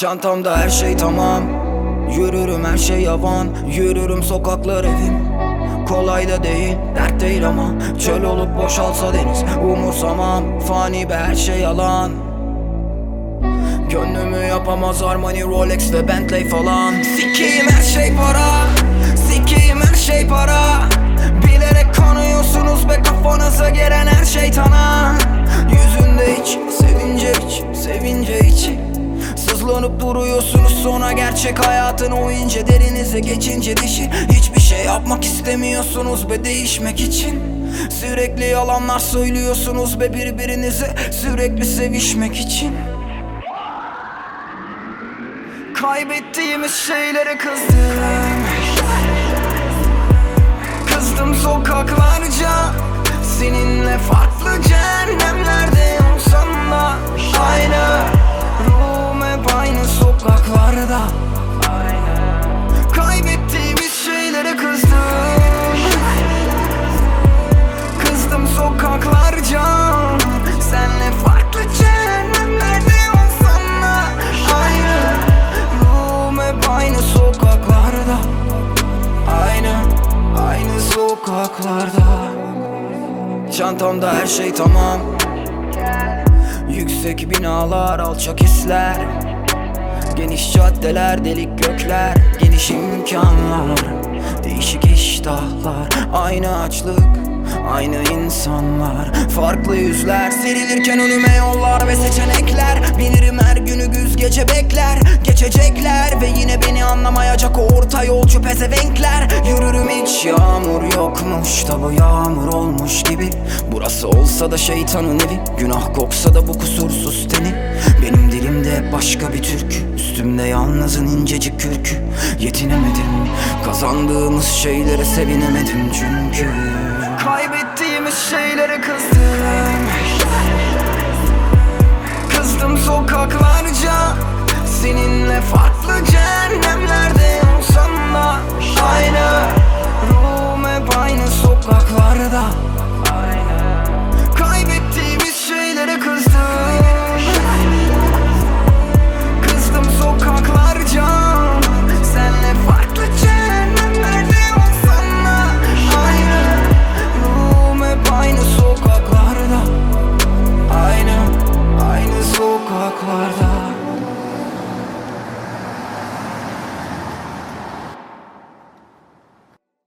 Çantamda her şey tamam. Yürürüm her şey yavan. Yürürüm sokaklar evim. Kolay da değil, dert değil ama. Çöl olup boşalsa deniz Umursamam, fani be her şey yalan. Gönlümü yapamaz Armani, Rolex ve Bentley falan. Sikiyim her şey para. Sikiyim her şey para gerçek hayatın o ince derinize geçince dişi. Hiçbir şey yapmak istemiyorsunuz be değişmek için. Sürekli yalanlar söylüyorsunuz be birbirinize. Sürekli sevişmek için. Kaybettiğimiz şeylere kızdım. Kızdım sokaklarca. Seninle farklı cehennemlerde olsam da Aynı sokaklarda. Çantamda her şey tamam. Yüksek binalar, alçak hisler. Geniş caddeler, delik gökler. Geniş imkanlar Değişik iştahlar. Aynı açlık Aynı insanlar. Farklı yüzler Serilirken önüme yollar ve seçenekler. Binirim her günü güz gece bekler Geçecekler ve yine beni anlamayacak o orta yolcu pezevenkler. Yürürüm hiç yağmur yokmuş da bu yağmur olmuş gibi. Burası olsa da şeytanın evi Günah koksa da bu kusursuz teni. Benim dilimde başka bir türkü Üstümde yalnızın incecik kürkü. Yetinemedim Kazandığımız şeylere sevinemedim çünkü. Kaybettiğimiz şeylere Kızdım